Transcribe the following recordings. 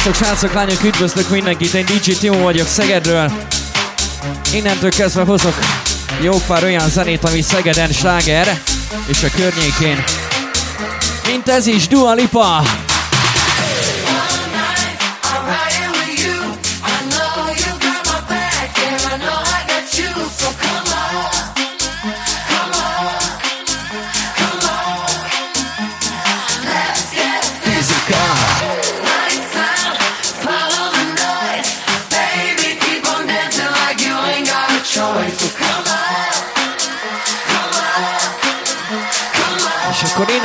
Szevasztok, srácok, lányok, üdvözlök mindenkit, én DJ Timo vagyok Szegedről. Innentől kezdve hozok jó pár olyan zenét, ami Szegeden sláger és a környékén. Mint ez is, Dua Lipa!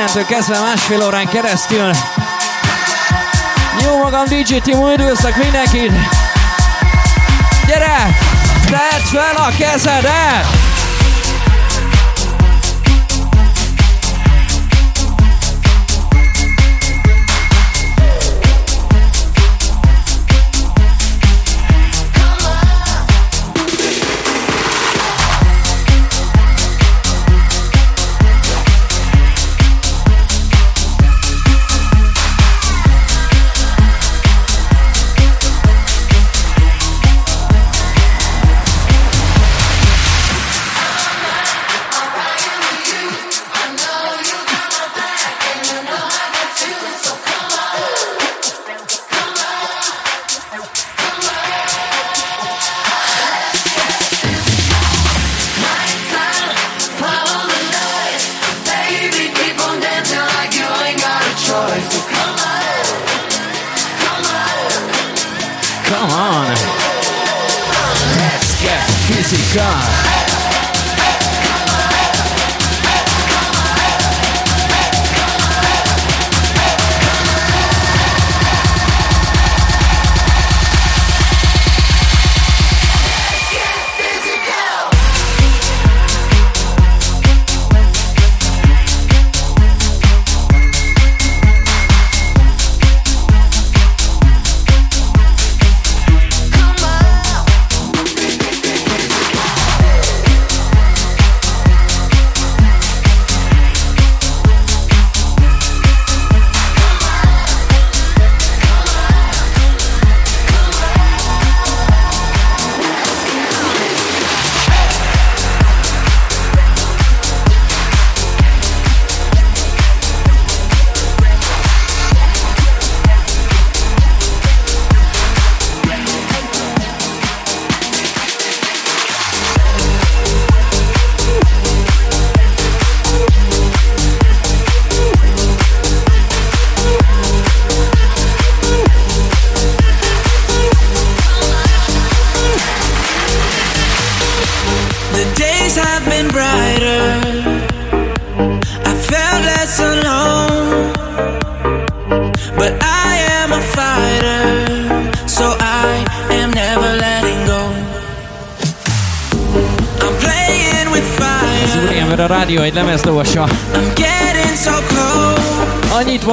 Innentől kezdve másfél órán keresztül jó magam DJ Timo, üdvözlök mindenkit! Gyere! Tedd fel a kezedet!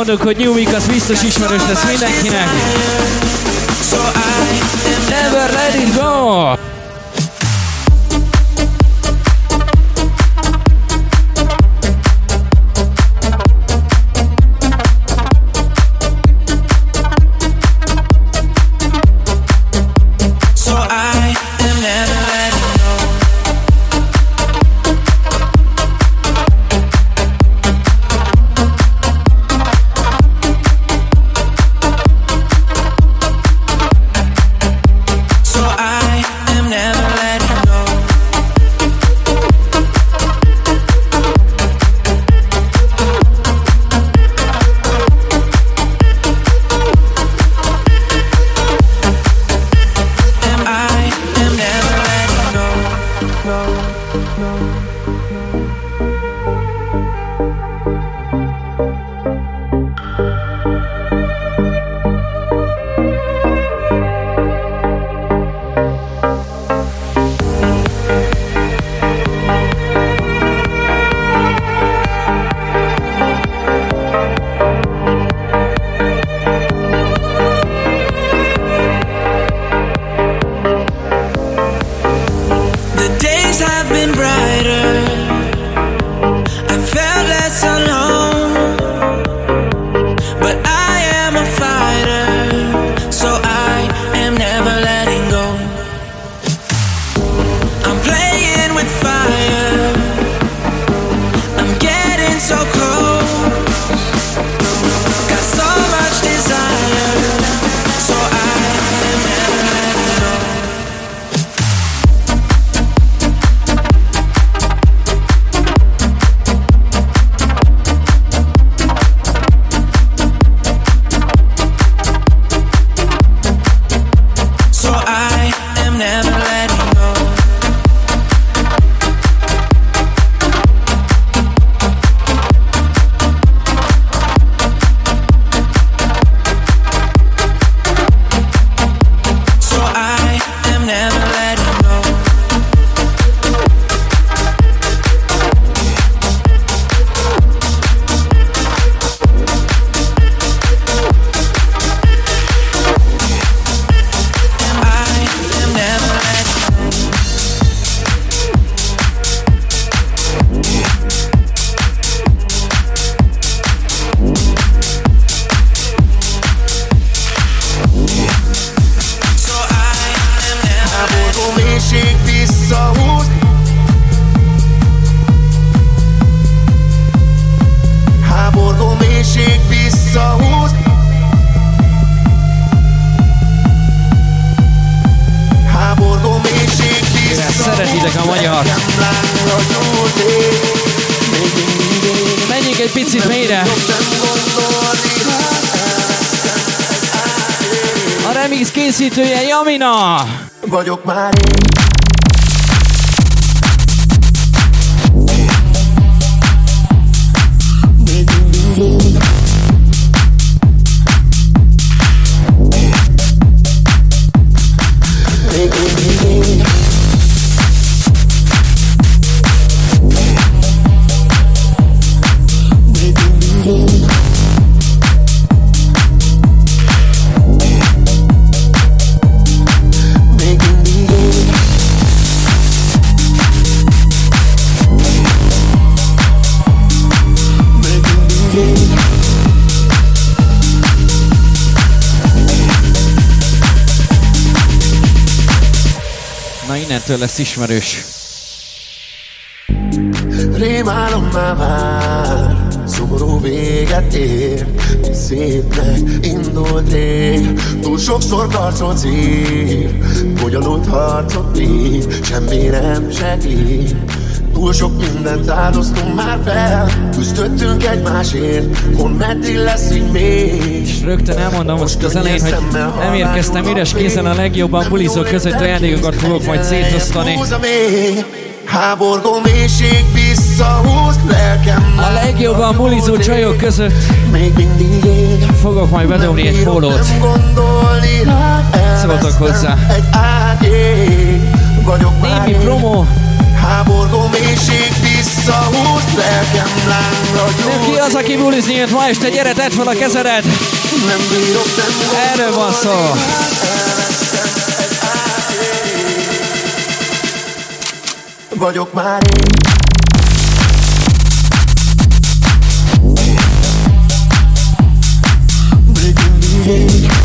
Mondok, hogy New Week az biztos ismerős lesz mindenkinek. Lesz ismerős. Rémálom már vár, szomorú véget ér Szépnek indult rég, túl sokszor karcot szív Bonyolult harcot vív, semmi nem segít Túl sok mindent áldoztunk már fel. Küzdöttünk egymásért Hon meddig lesz így még És rögtön elmondom most az elején, hogy nem érkeztem üres kézen a legjobban bulizók között ajándékokat fogok majd szétosztani Háborgó mélység visszahúz lelkem. A legjobban bulizó csajok között Még mindig ég Fogok majd bedobni egy pólót. Szóltok hozzá. Egy árnyék Vagyok Némi promo Háborgó mélység visszahúz lelkem lángra gyújt. Ki az, aki bulizni jött ma este? Gyere, tedd fel a kezered! Nem bírok, nem Erről van szó. Vagyok már én. Breaking picit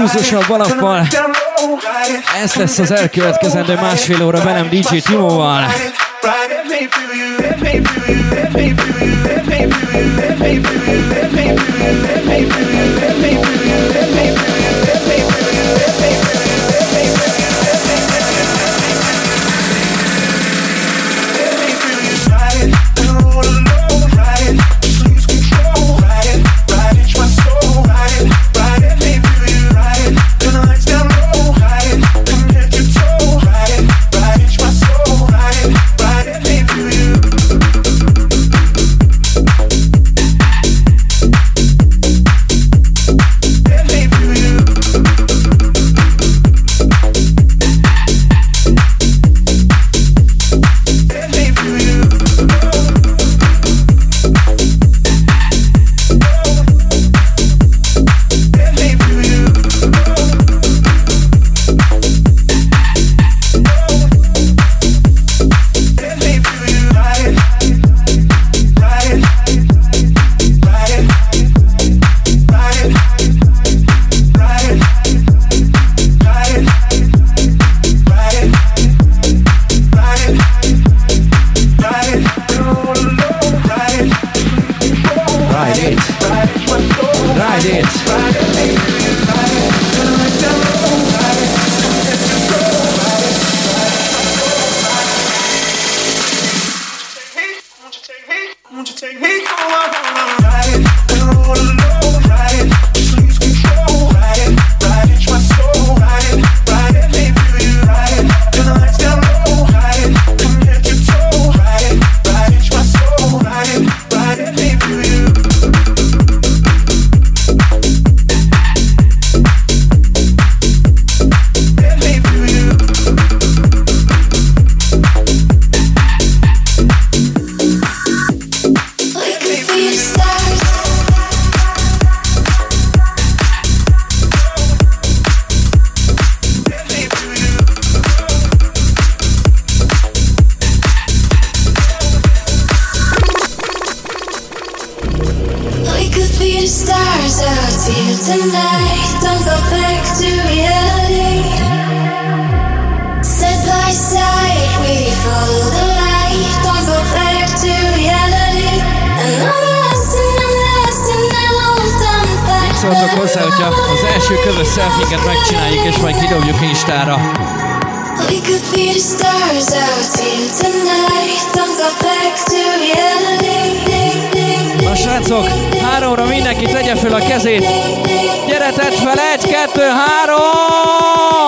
bluesosabb alappal. Ez lesz az elkövetkezendő másfél óra velem DJ Timóval. It may feel you, it may feel you, it may feel you, it may feel you, it may feel you. Szóljatok hozzá, hogyha az első közös selfinket megcsináljuk, és majd kidobjuk Instára. We could be the stars out here tonight Don't go back to reality Na srácok, háromra mindenki tegye föl a kezét Gyere, tedd fel, egy, kettő, három!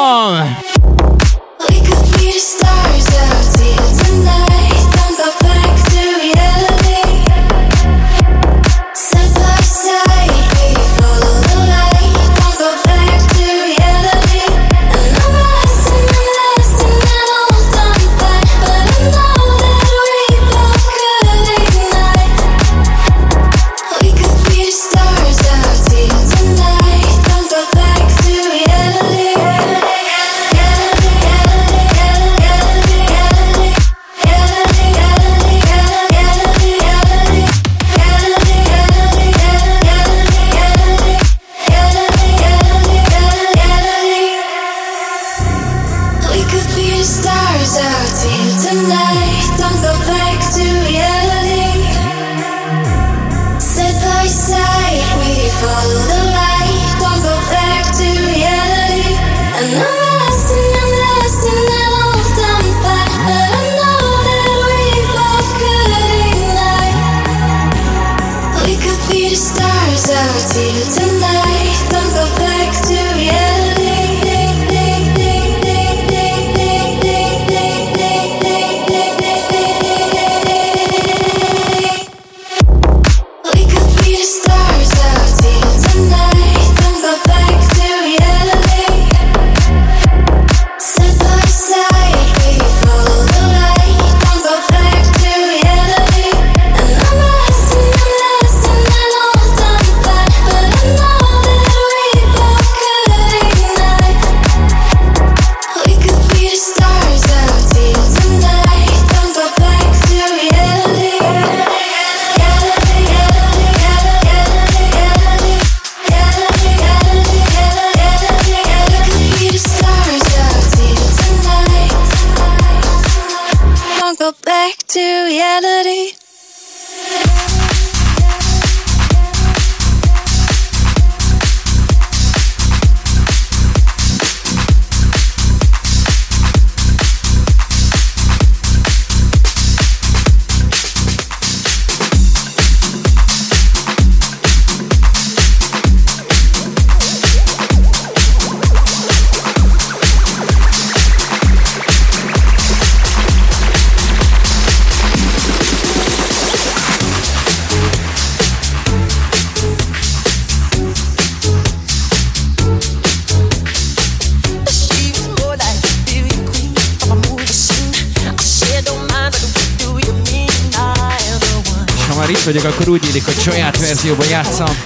muzsikant vagyok, akkor úgy illik, hogy saját verzióban játszom.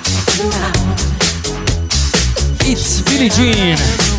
It's Billie Jean!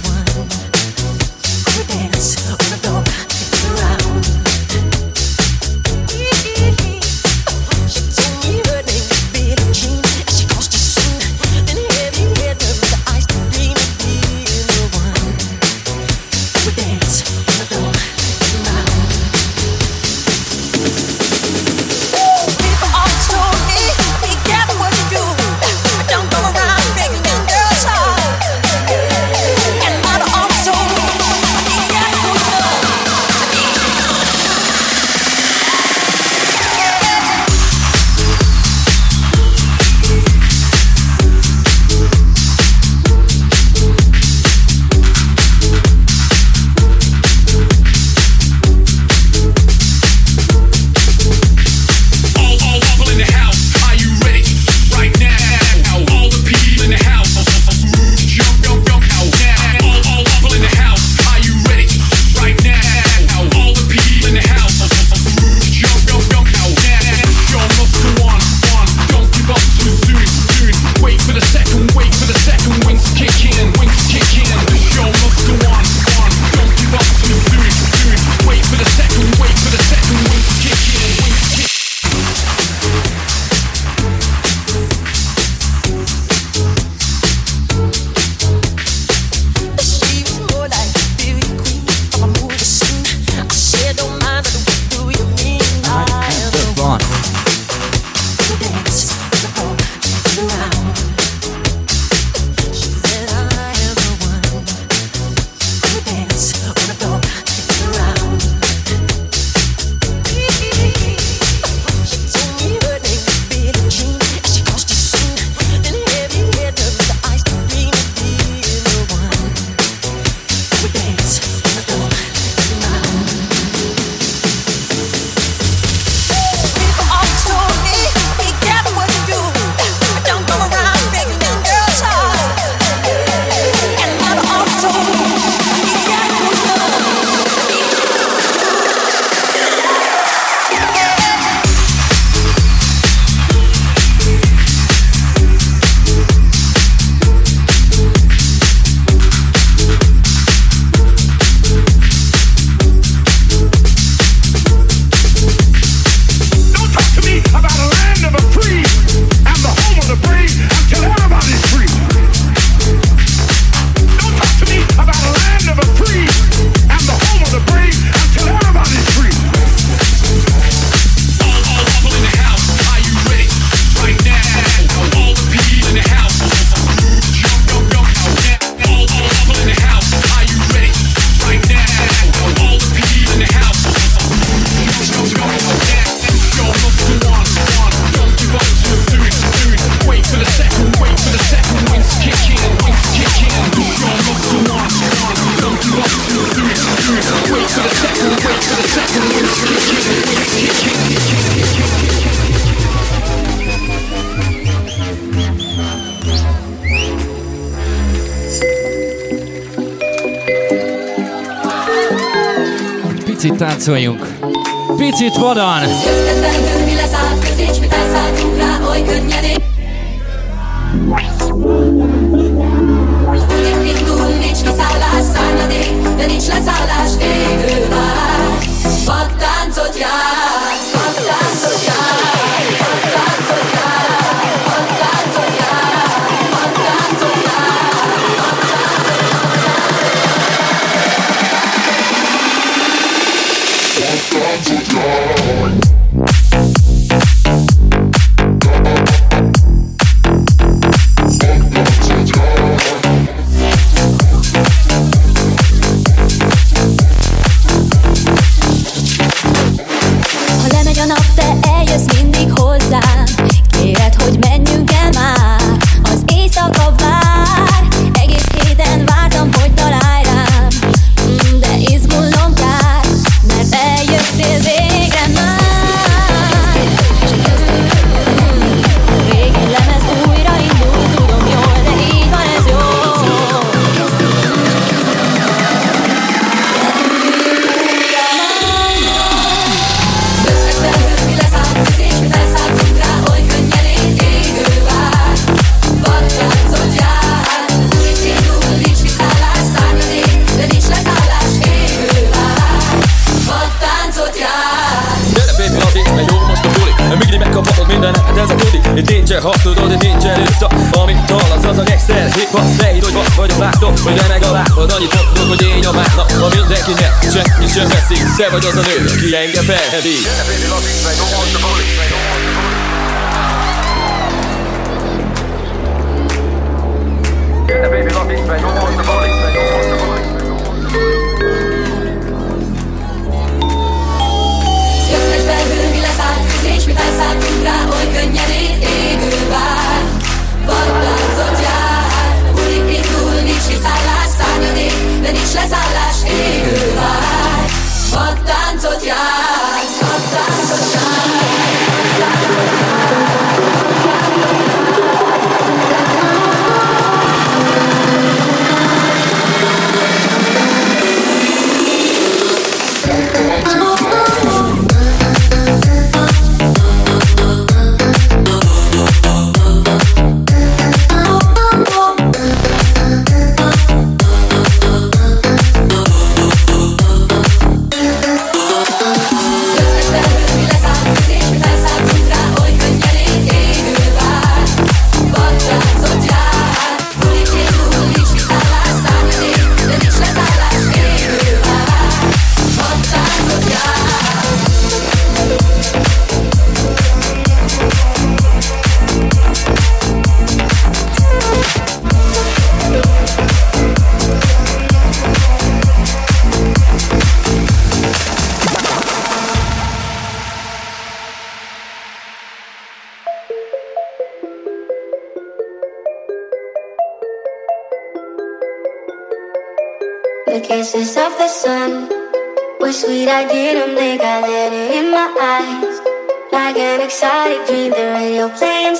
Táncoljunk. Picit vadan. Nincs leszállás, égő vár. Te vagy az a nő, ki engem felhevít Gyere baby, lazíts meg,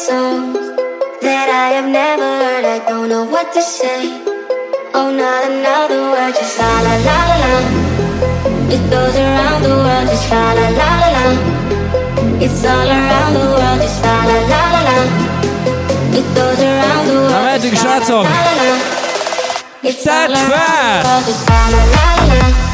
songs that I have never heard. I don't know what to say. Oh, not another word, just la la la la la. It goes around the world, just la la la la la. It's all around the world, just la la la la la. It goes around the world. la la la. It's all around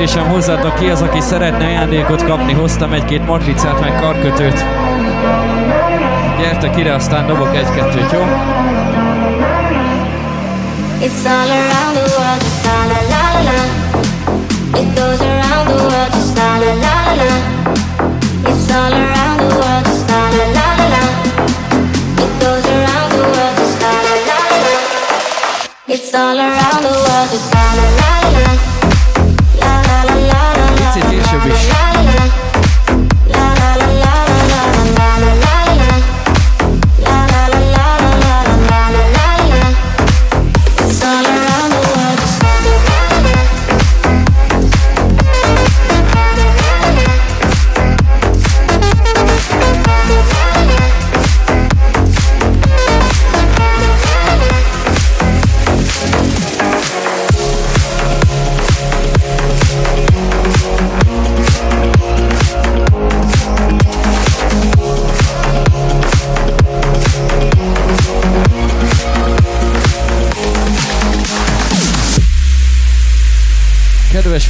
kérdésem hozzátok, ki az, aki szeretne ajándékot kapni? Hoztam egy-két matricát, meg karkötőt. Gyertek ide, aztán dobok egy-kettőt, jó? It's all around the world, just la la la la It goes around the world, just la la la la It's all around the world, just la la la la It goes around the world, just la la la la It's all around the world, just la la la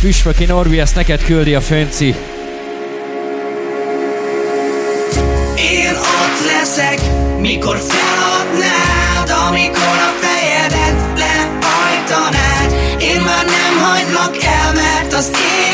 Püspöki Norbi ezt neked küldi a Fönci. Én ott leszek, mikor feladnád, amikor a fejedet lehajtanád. Én már nem hagylak el, mert az életem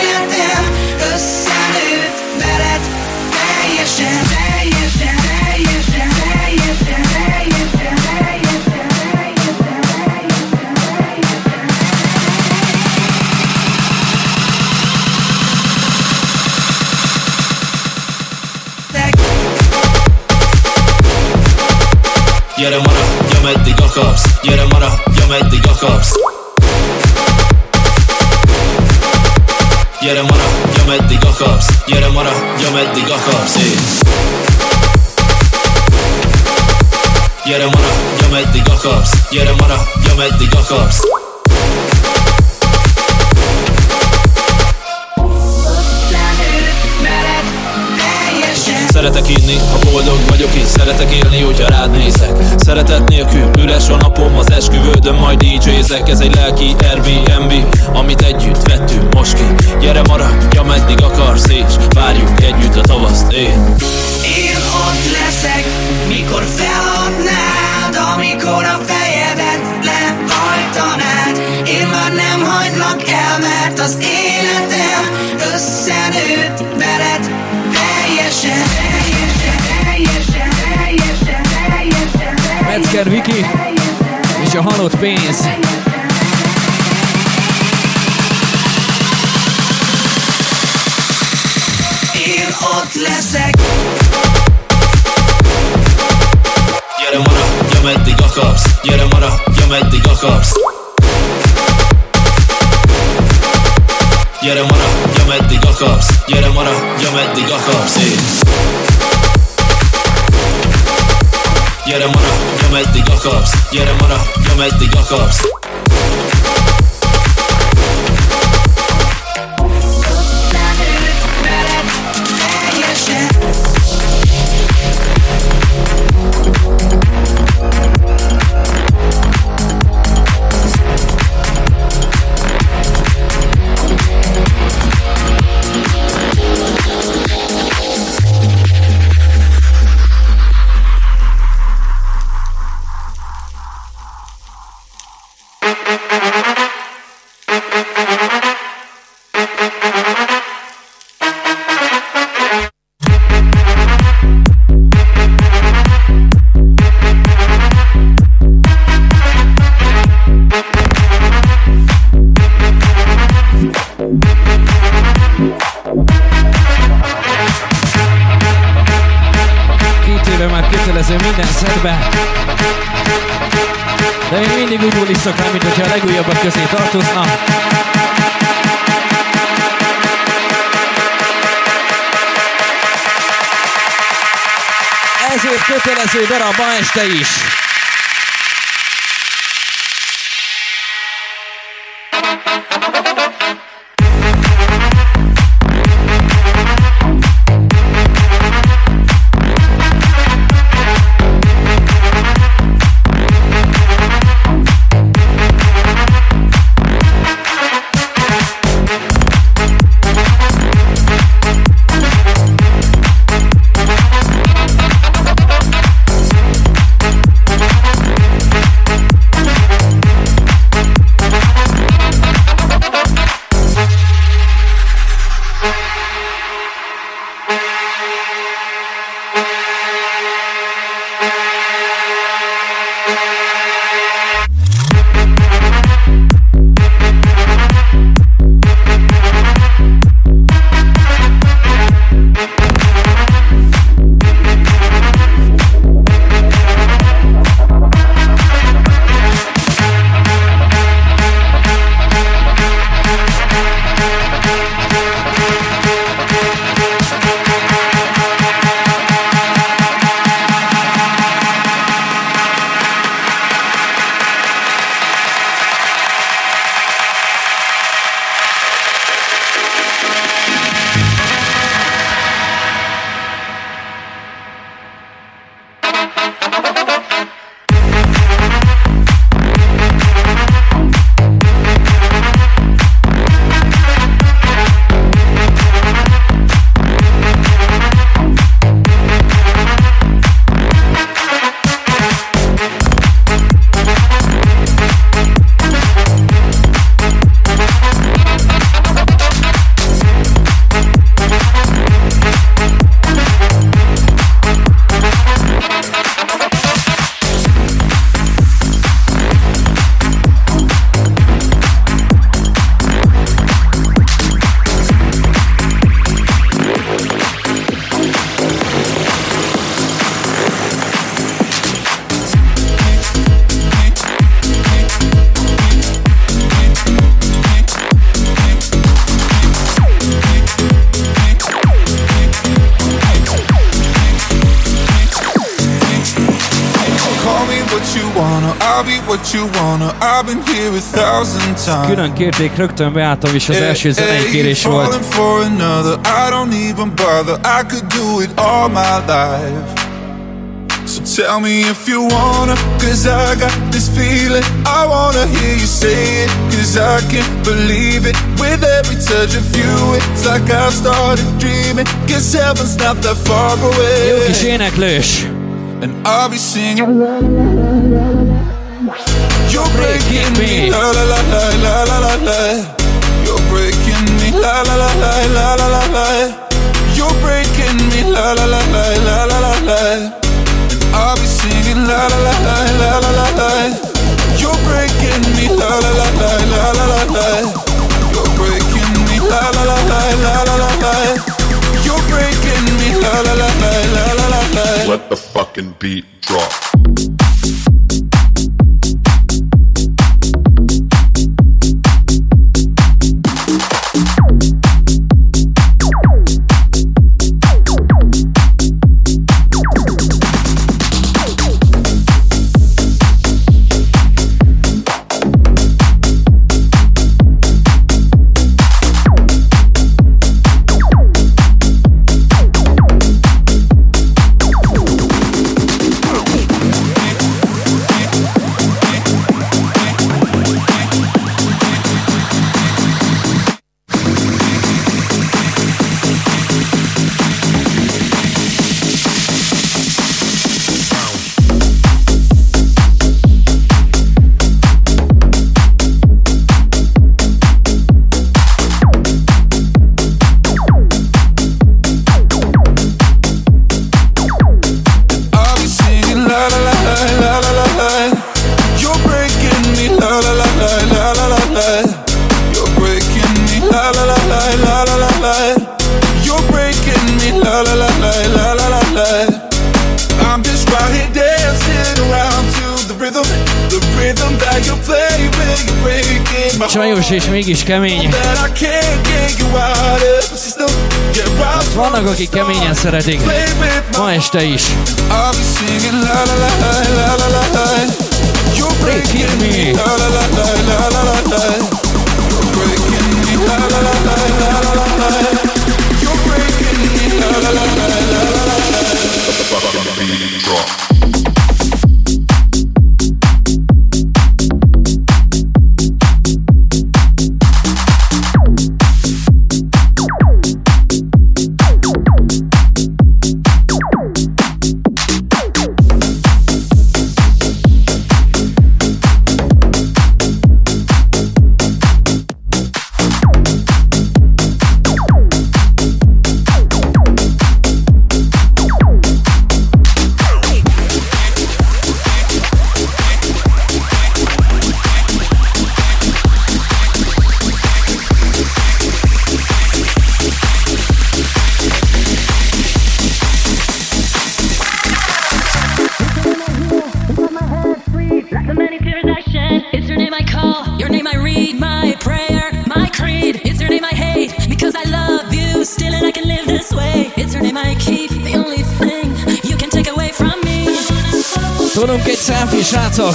meddig akarsz Gyere mara, ja meddig akarsz Gyere mara, ja meddig akarsz Gyere mara, ja meddig akarsz én Gyere mara, ja meddig akarsz Gyere mara, ja meddig akarsz Szeretek inni, ha boldog vagyok és szeretek élni, hogyha rád nézek. Szeretet nélkül üres a napom, az esküvődön majd DJ-zek Ez egy lelki Airbnb, amit együtt vettünk most ki. Gyere maradj, ameddig akarsz és várjuk együtt a tavaszt. Én. Én ott leszek, mikor feladnád Amikor a fejedet lehajtanád Én már nem hagylak el, mert az életem összenőtt Metzger Viki és a halott pénz. Én ott leszek. Gyere maradj, ameddig akarsz. Gyere maradj, ameddig akarsz. Gyere maradj, ameddig akarsz. Gyere maradj, ameddig akarsz. Én Gyere maradj, ameddig akarsz Gyere maradj, ameddig akarsz minden szedbe. De én mindig úgy buliszok rá, mint hogyha a legújabbak közé tartozna. Ezért kötelező darab ma este is. Thousand. Külön kérték, rögtön beálltam, és az első zenei kérés volt. for another. I don't even bother. I could do it all my life. So tell me if you wanna, cause I got this feeling. I wanna hear you say it, cause I can't believe it. With every touch of you, it's like I've started dreaming. Guess heaven's not that far Jó kis away. éneklős. And I'll be singing. You're breaking me, la la la la la la la la. You're breaking me, la la la la la la la la. You're breaking me, la la la la la la la la. And I'll be singing, la la la la la la la la. You're breaking me, la la la la la la la la. You're breaking me, la la la la la la la la. You're breaking me, la la la la la la la la. Let the fucking beat drop. Gyors és mégis kemény. Hát vannak, akik keményen szeretik. Ma este is. Breaking me. You're breaking me. Drop. ti srácok!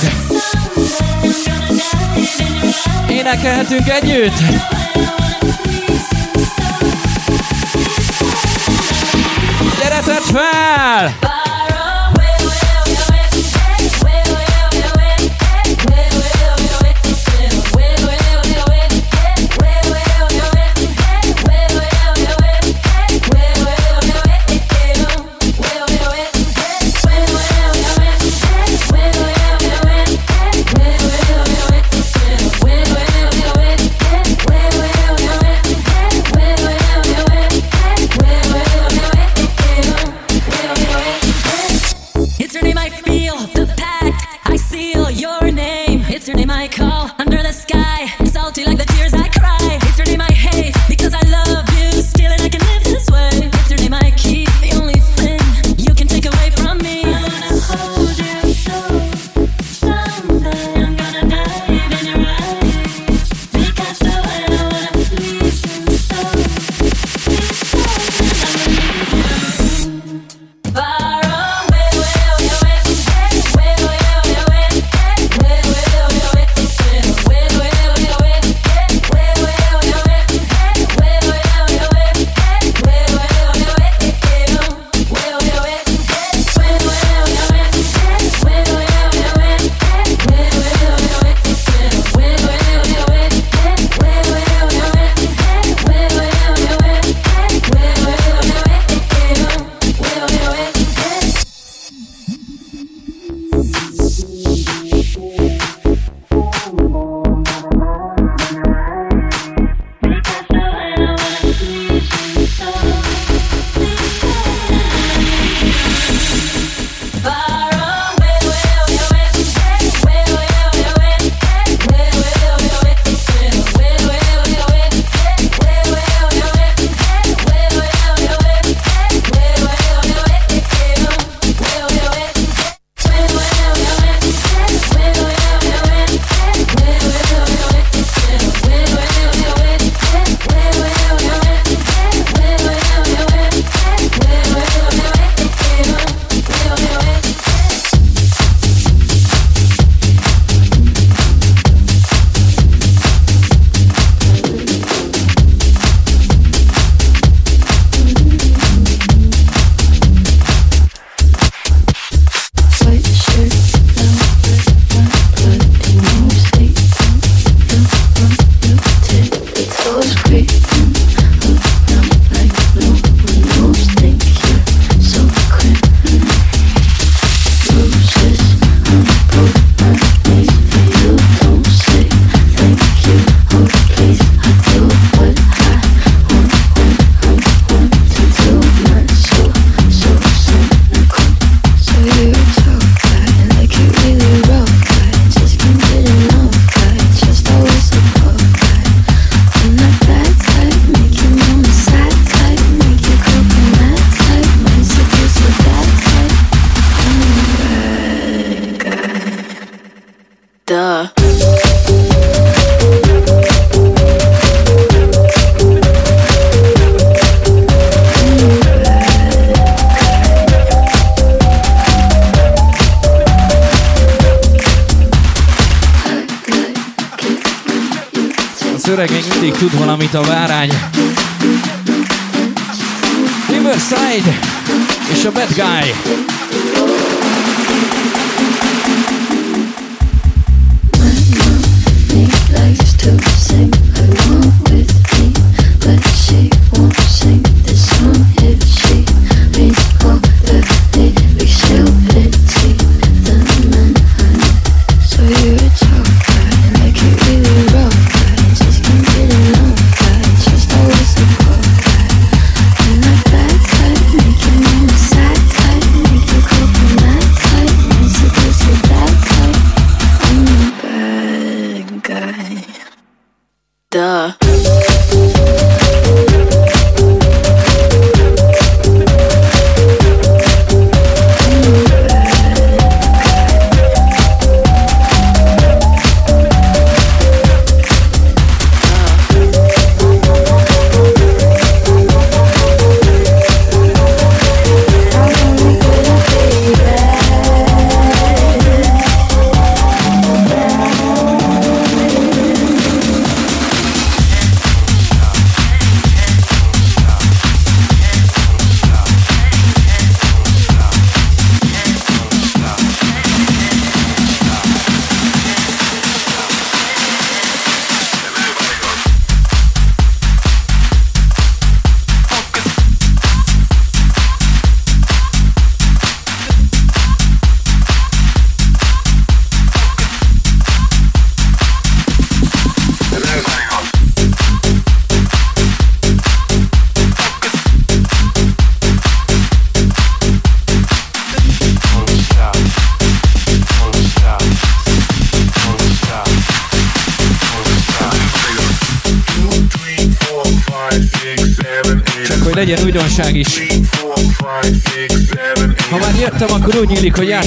Énekelhetünk együtt! Gyere fel! valamit a várány. Riverside!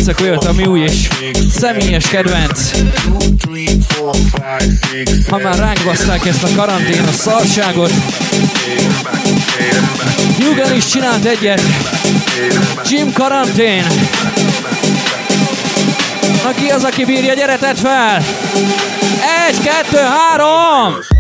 játszak olyat, ami új és személyes kedvenc. Ha már ránk baszták ezt a karantén, a szarságot. Jugan is csinált egyet. Jim Karantén. Aki az, aki bírja, gyere, tedd fel! Egy, kettő, három!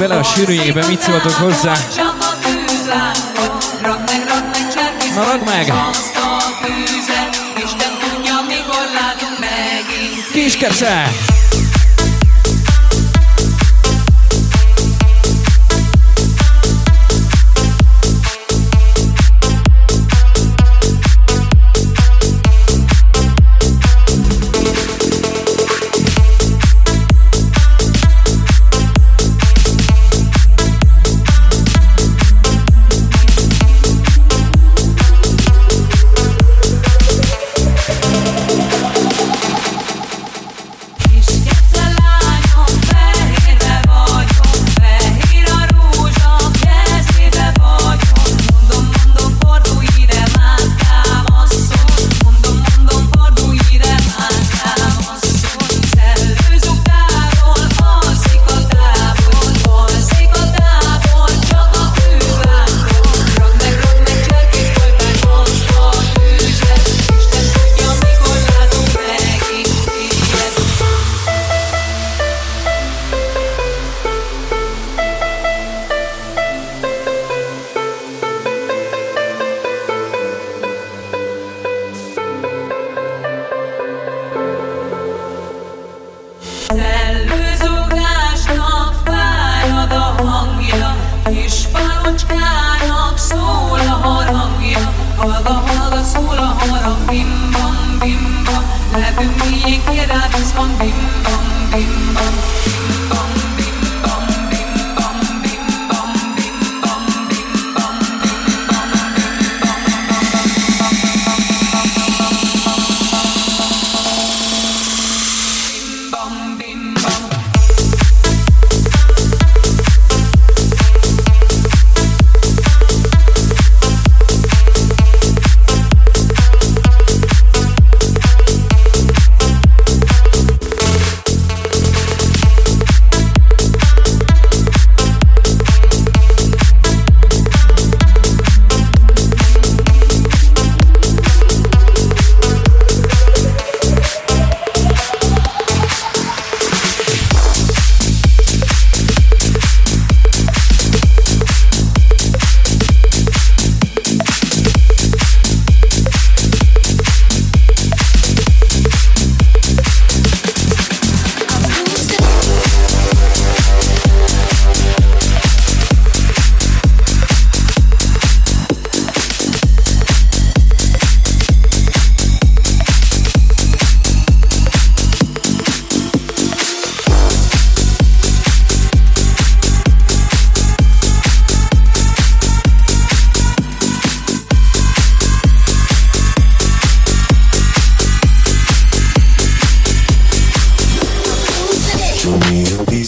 bele a sűrűjébe, mit szóltok hozzá? Na meg! Kiskepsze!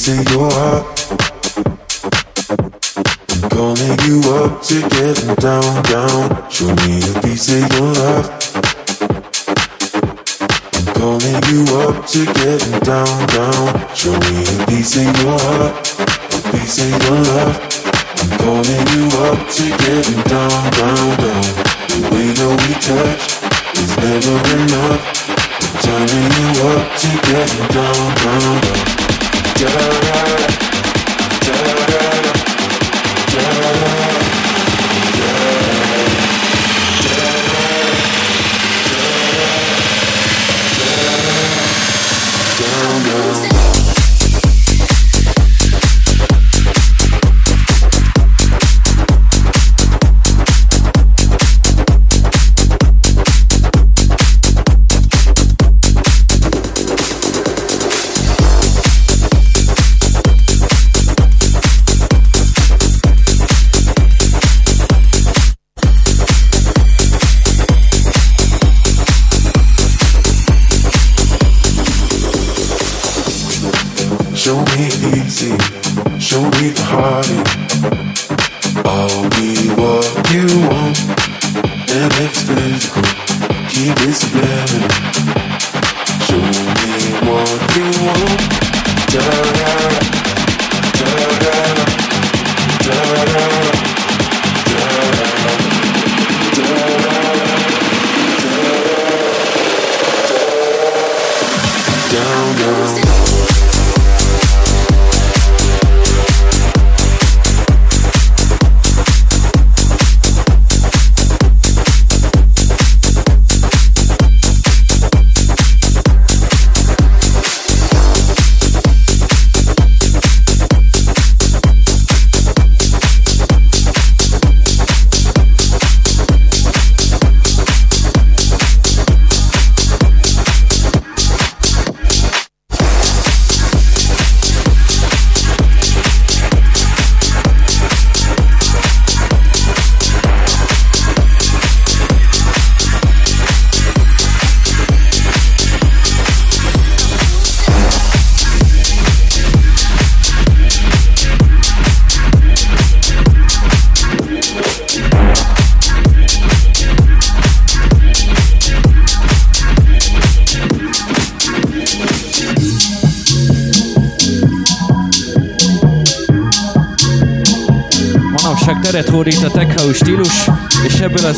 Of your heart. I'm calling you up to getting down, down. Show me a piece of your love. I'm calling you up to getting down, down. Show me a piece of your heart, a piece of your love. I'm calling you up to getting down, down, down. The way that we touch is never enough. I'm turning you up to getting down, down, down your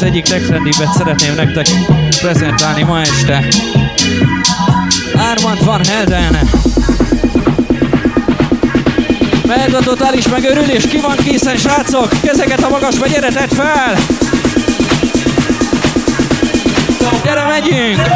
egyik legtrendibbet szeretném nektek prezentálni ma este. Armand van Helden. Mehet a totális megőrülés, ki van készen srácok? Kezeket a magasba, gyere, tedd fel! Gyere, megyünk!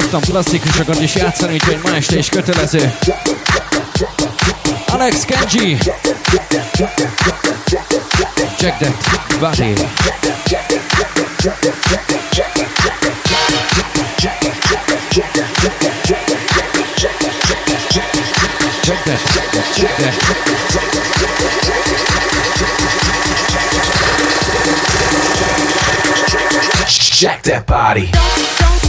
Szoktam klasszikusokat is játszani, úgyhogy ma este is kötelező. Alex Kenji. Check that body. Check that, check that. Jack that body. Jack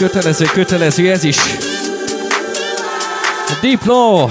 Kötelező, kötelező ez is. Diplo!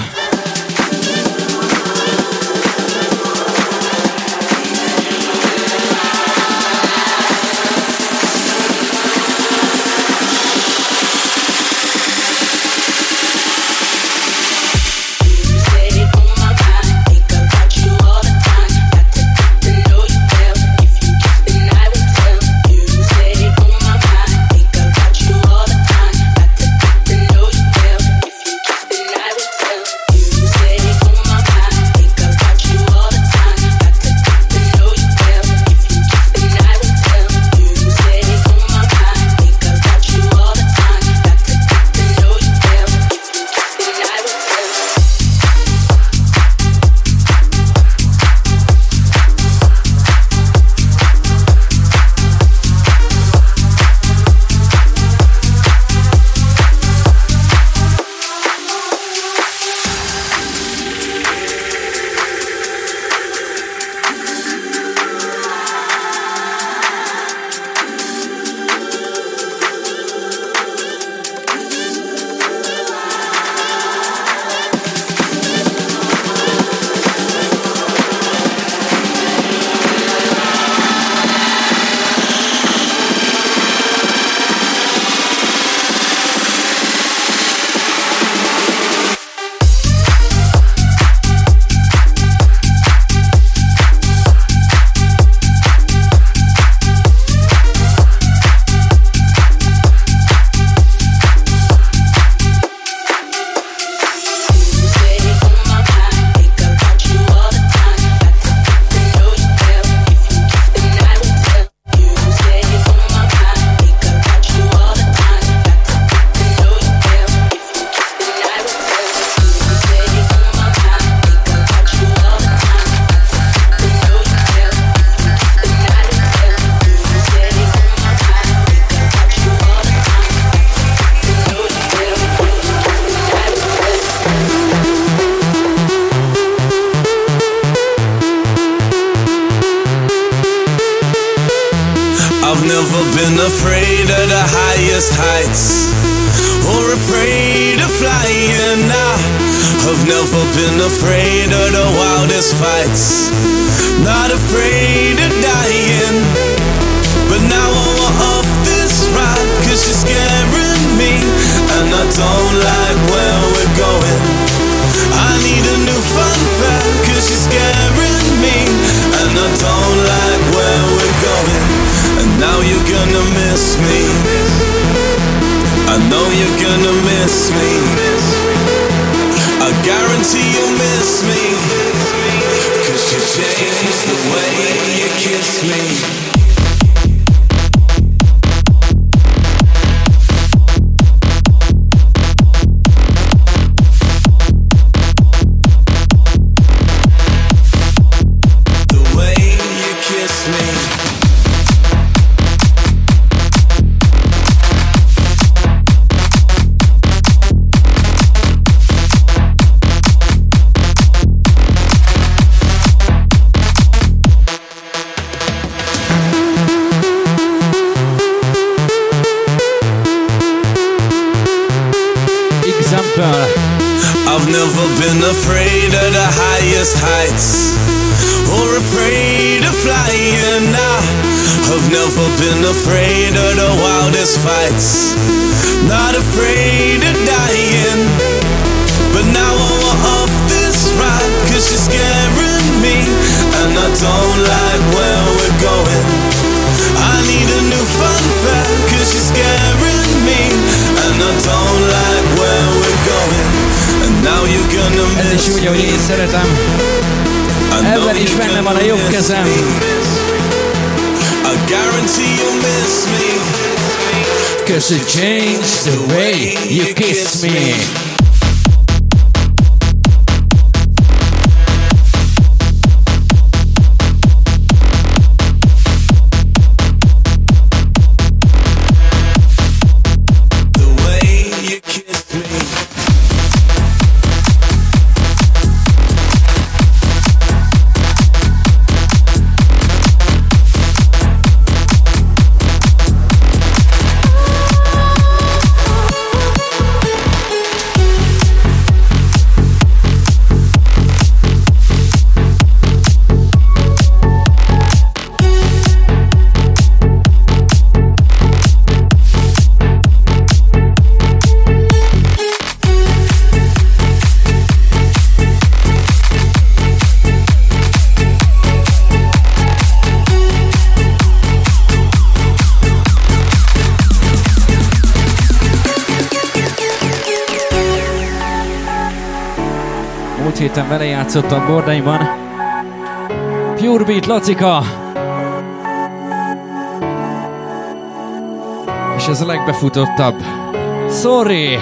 A bordaimban. Pure Beat Lacika. És ez a legbefutottabb. Sorry!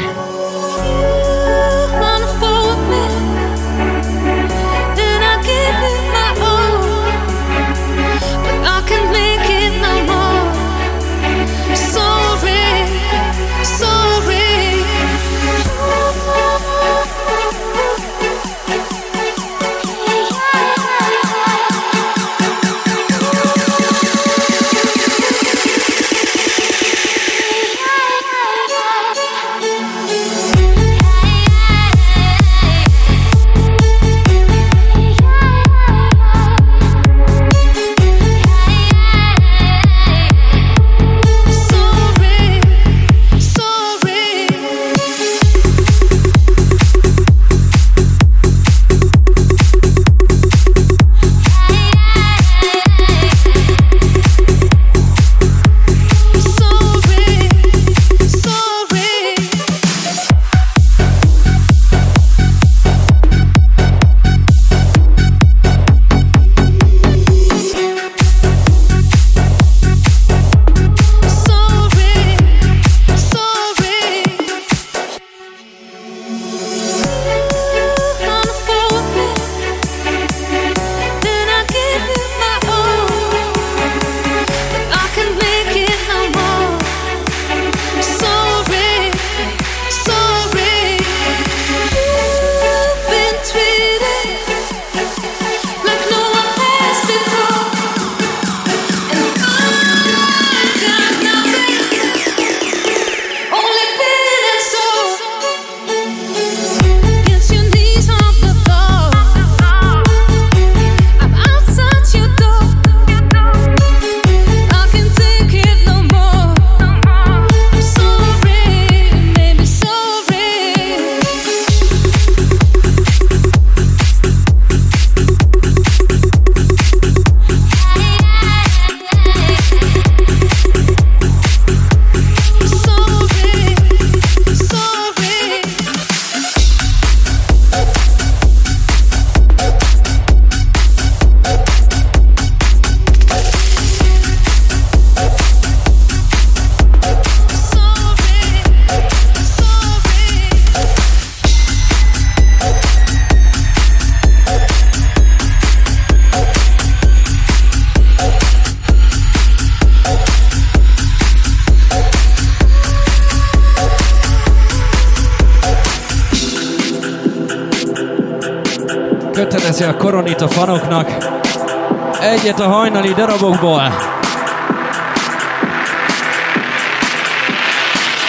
Darabokból.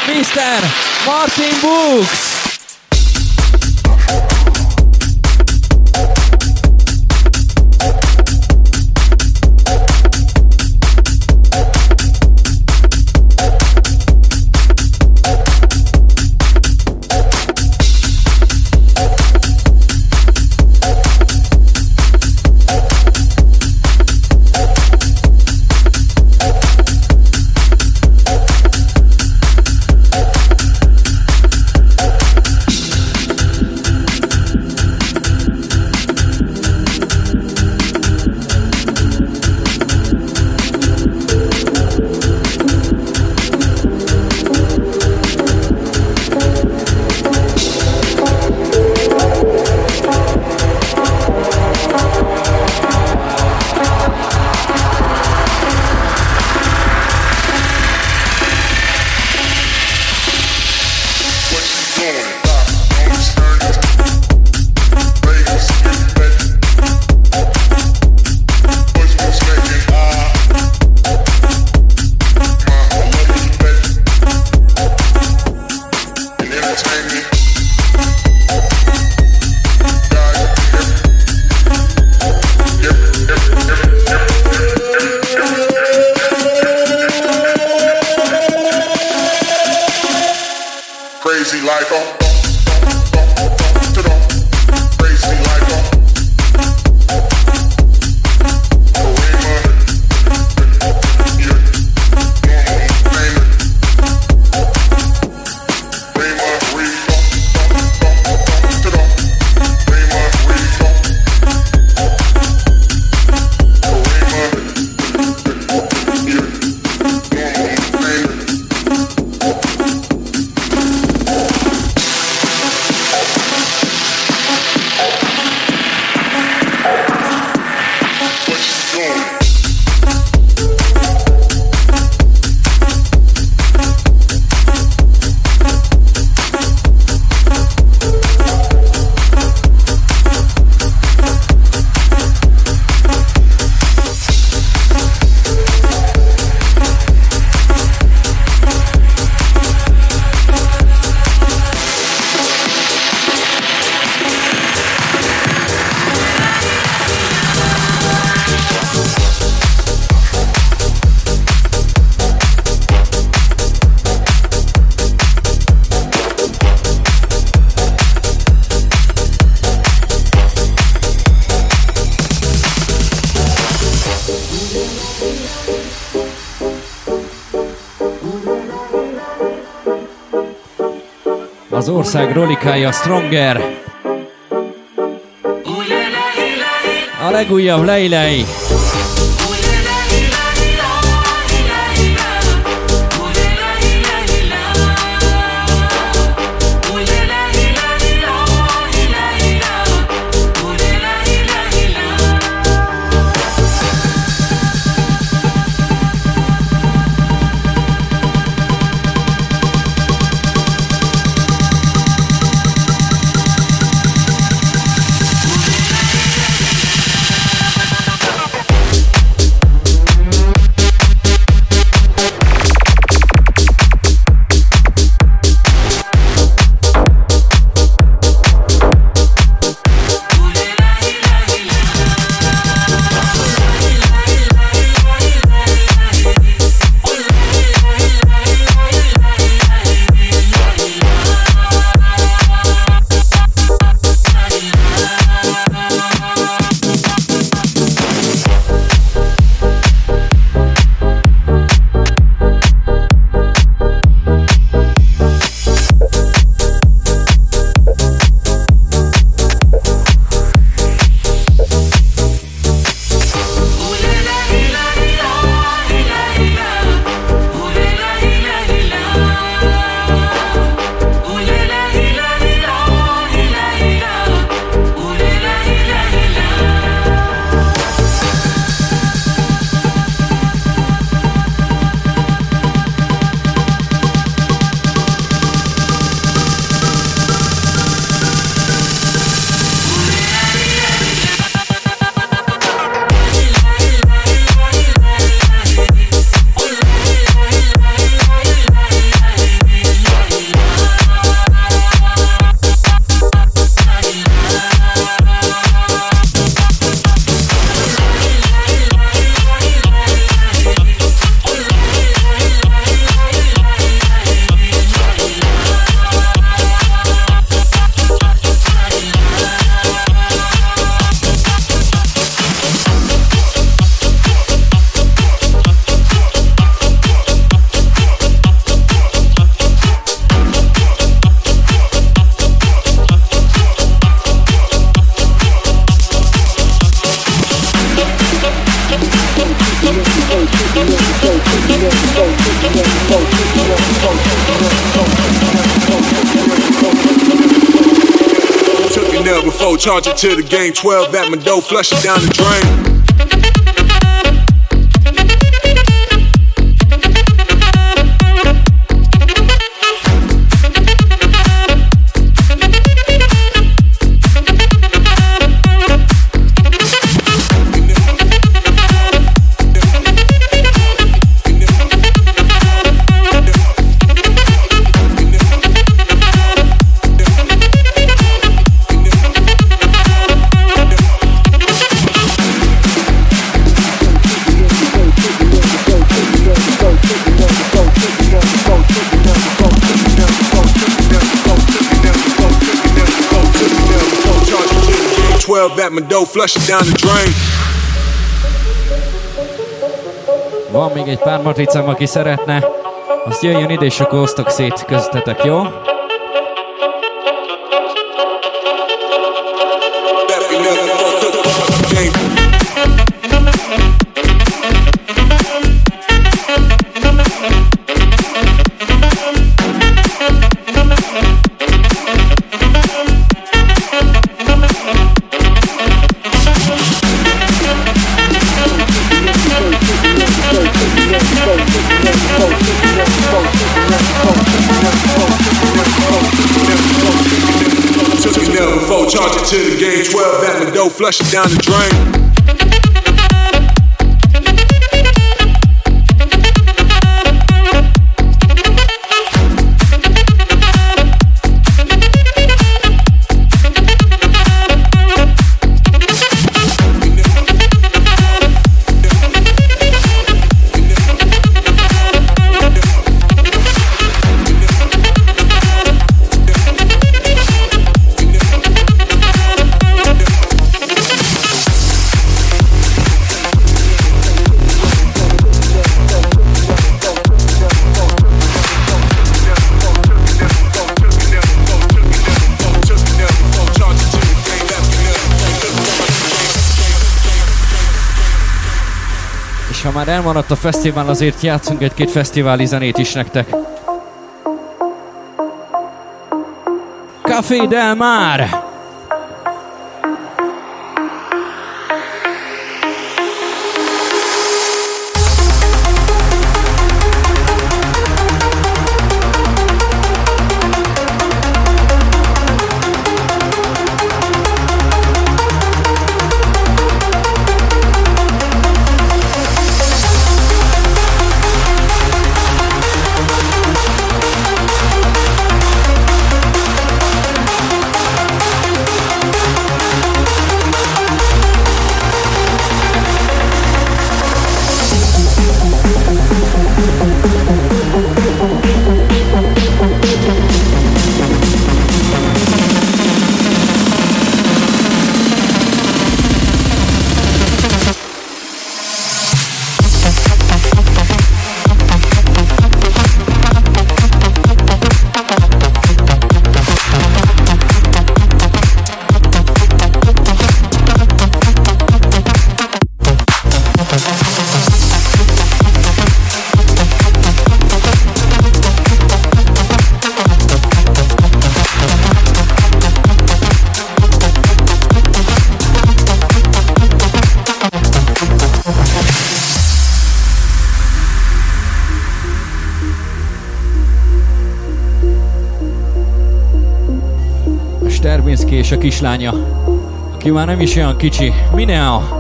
Mr. Martin Books! Az ország rolikája Stronger. A legújabb Leilei. Charge it to the game. 12 at my dough, flush it down the drain. My dough, flush it down the drain. Van még egy pár matricám, aki szeretne, azt jöjjön ide, és akkor osztok szét köztetek, jó? Flush it down the drain. a fesztivál, azért játszunk egy-két fesztiváli zenét is nektek. Café Del Mar! és a kislánya, aki már nem is olyan kicsi. Mineo!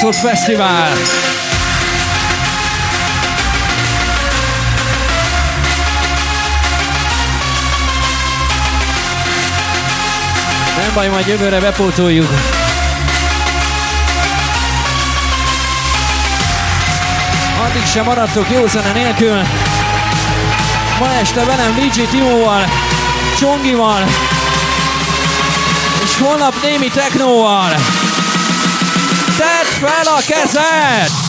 Rácot Fesztivál! Nem baj, majd jövőre bepótoljuk. Addig sem maradtok jó zene nélkül. Ma este velem Vigyi Timóval, Csongival, és holnap némi technóval tedd fel a kezed!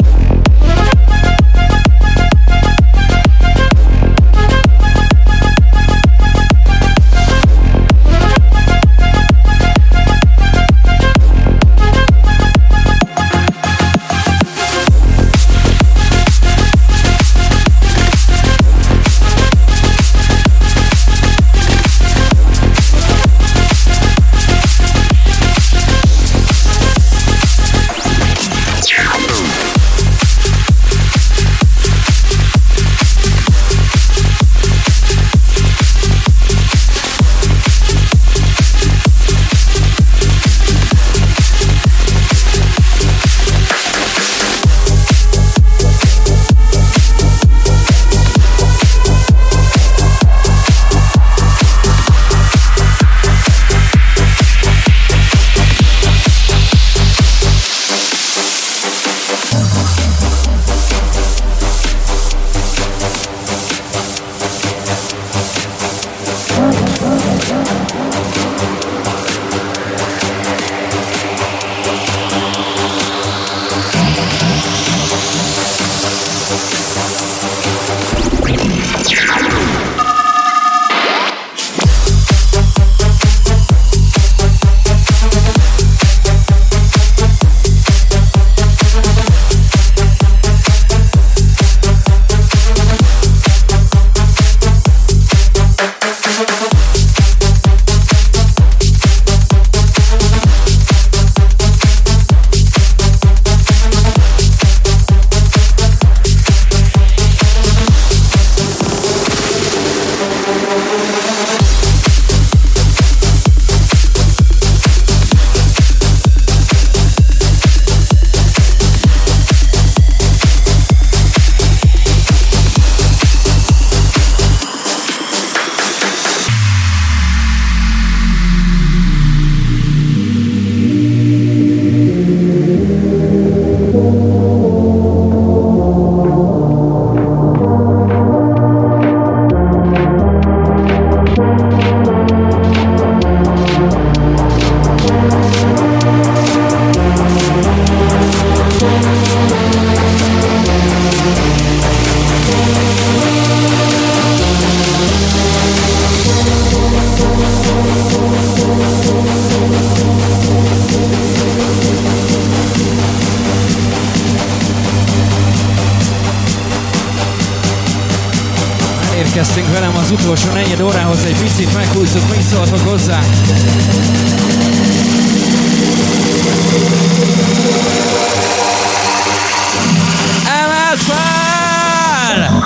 Elérkeztünk velem az utolsó negyed órához, egy picit meghúzzuk, mit szóltok hozzá? Emelt fel!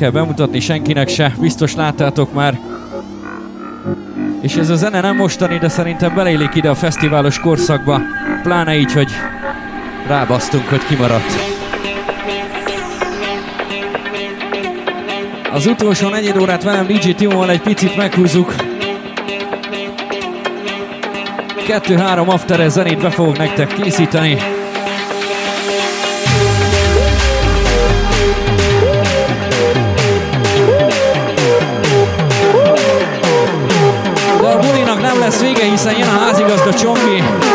Kell bemutatni senkinek se, biztos láttátok már. És ez a zene nem mostani, de szerintem beleillik ide a fesztiválos korszakba. Pláne így, hogy rábasztunk, hogy kimaradt. Az utolsó negyed órát velem DJ Timo-val egy picit meghúzzuk. Kettő-három after zenét be fogok nektek készíteni. Lesz vége, hiszen jön a házigazda Csongi.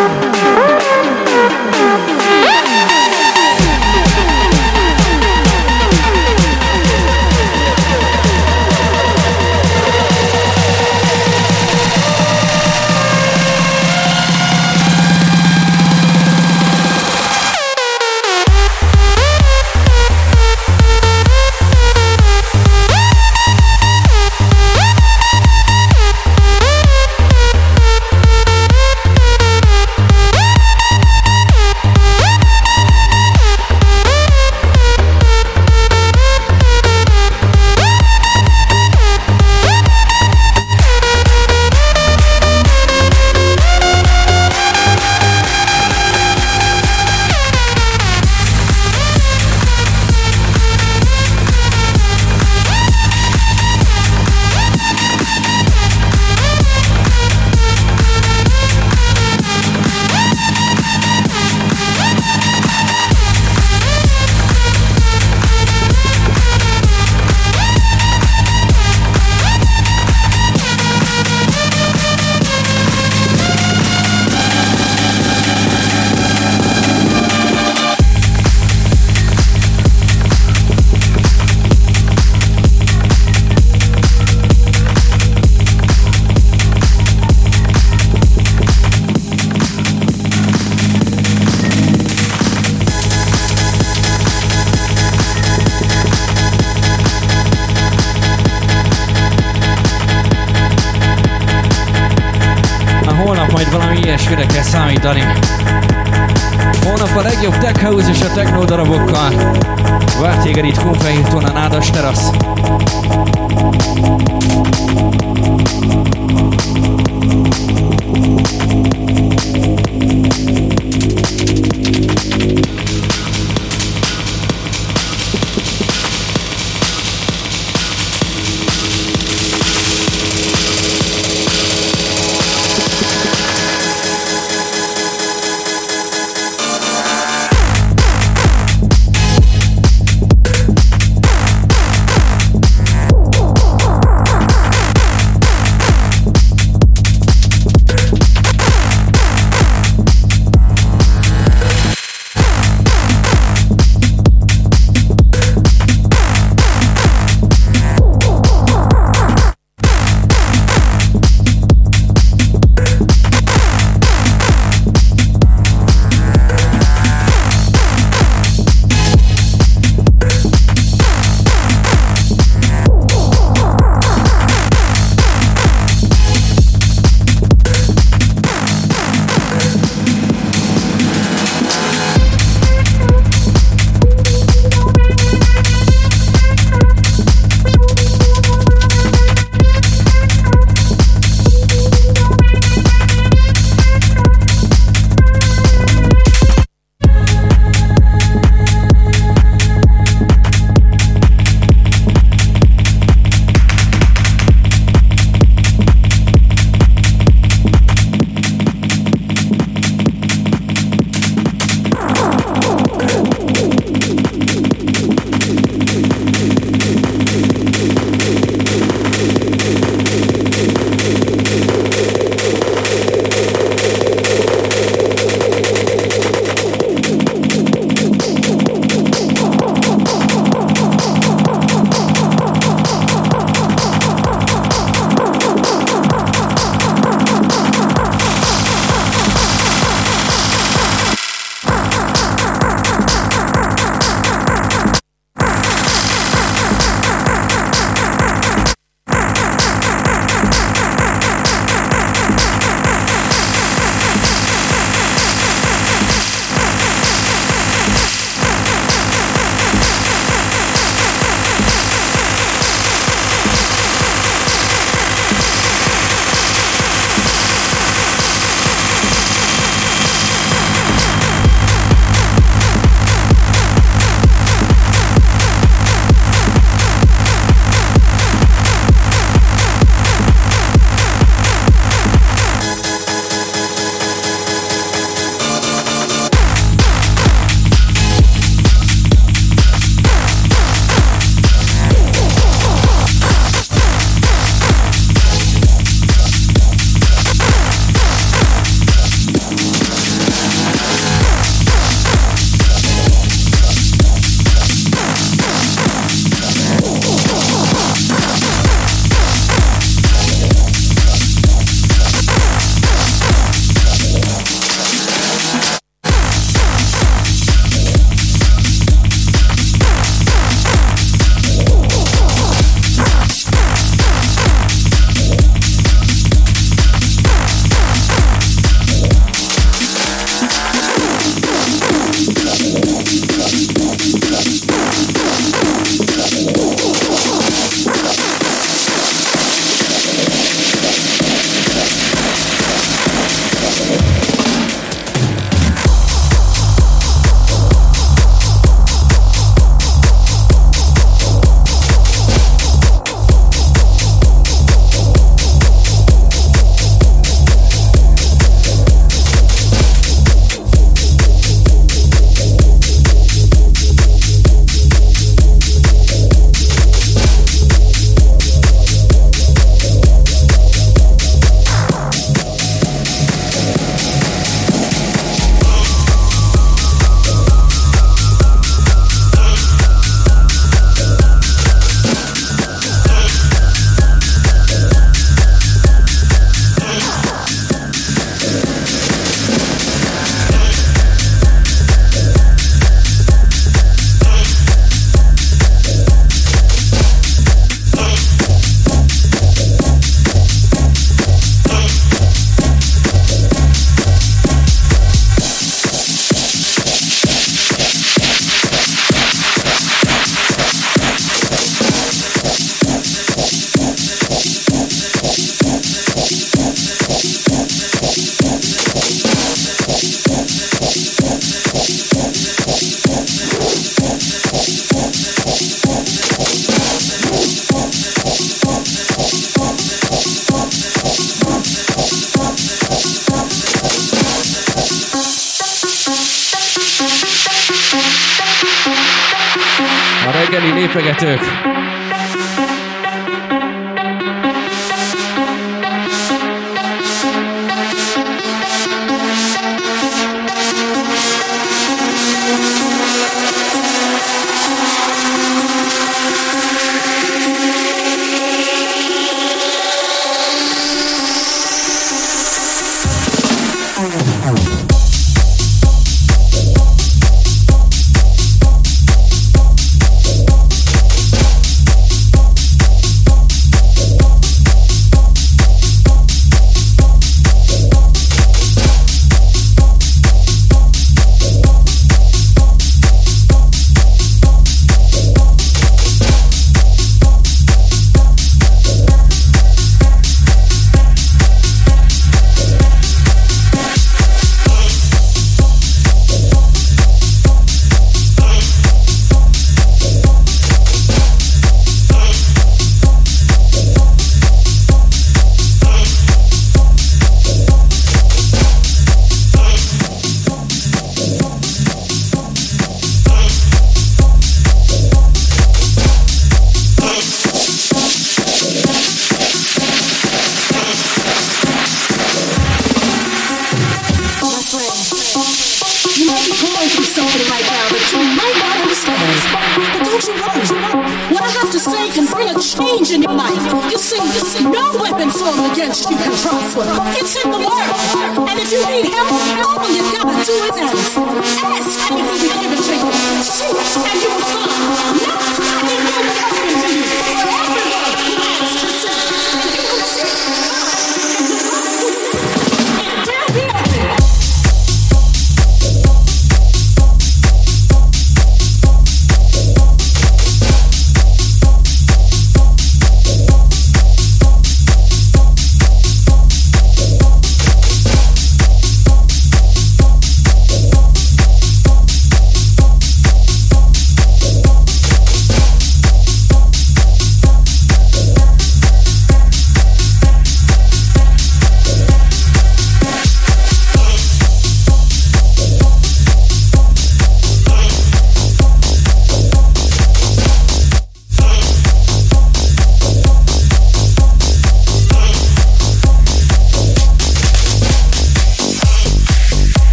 megfegetők.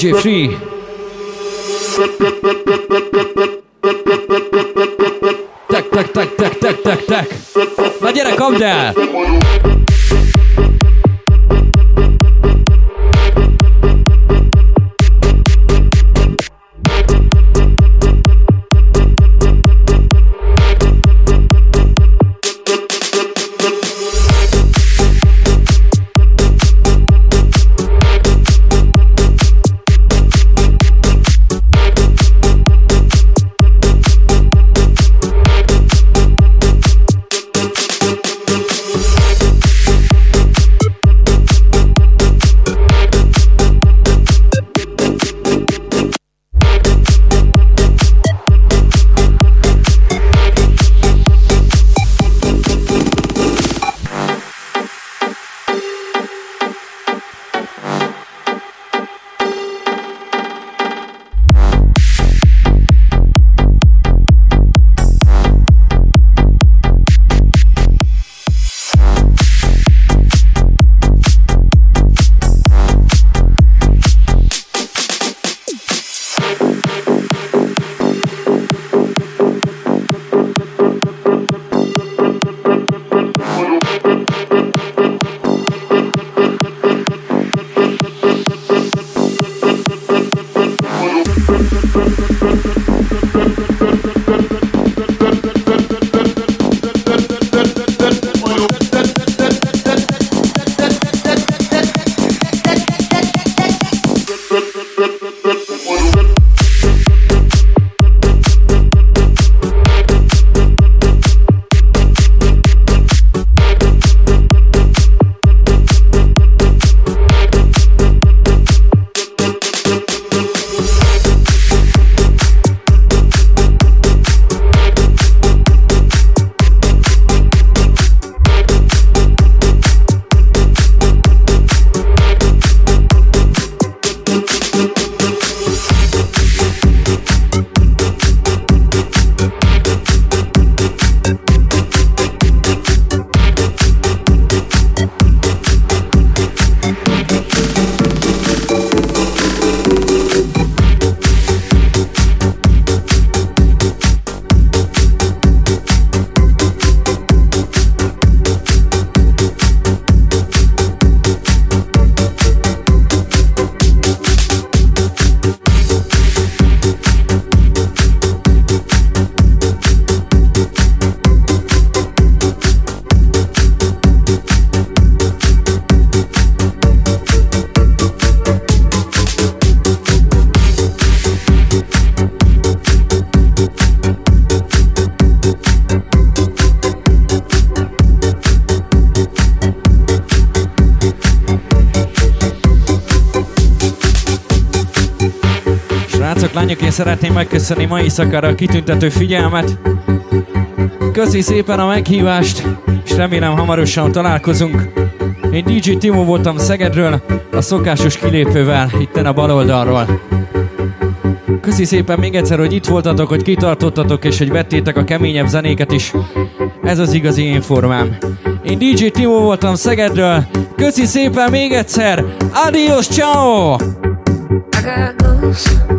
DJ Free. Tek, tek, tek, tek, tek, tek, tek. Na gyere, kapd el! szeretném megköszönni mai szakára, a kitüntető figyelmet. Köszi szépen a meghívást, és remélem hamarosan találkozunk. Én DJ Timo voltam Szegedről, a szokásos kilépővel, itten a bal oldalról. Köszi szépen még egyszer, hogy itt voltatok, hogy kitartottatok, és hogy vettétek a keményebb zenéket is. Ez az igazi informám. Én DJ Timo voltam Szegedről. Köszi szépen még egyszer. Adios, ciao! I got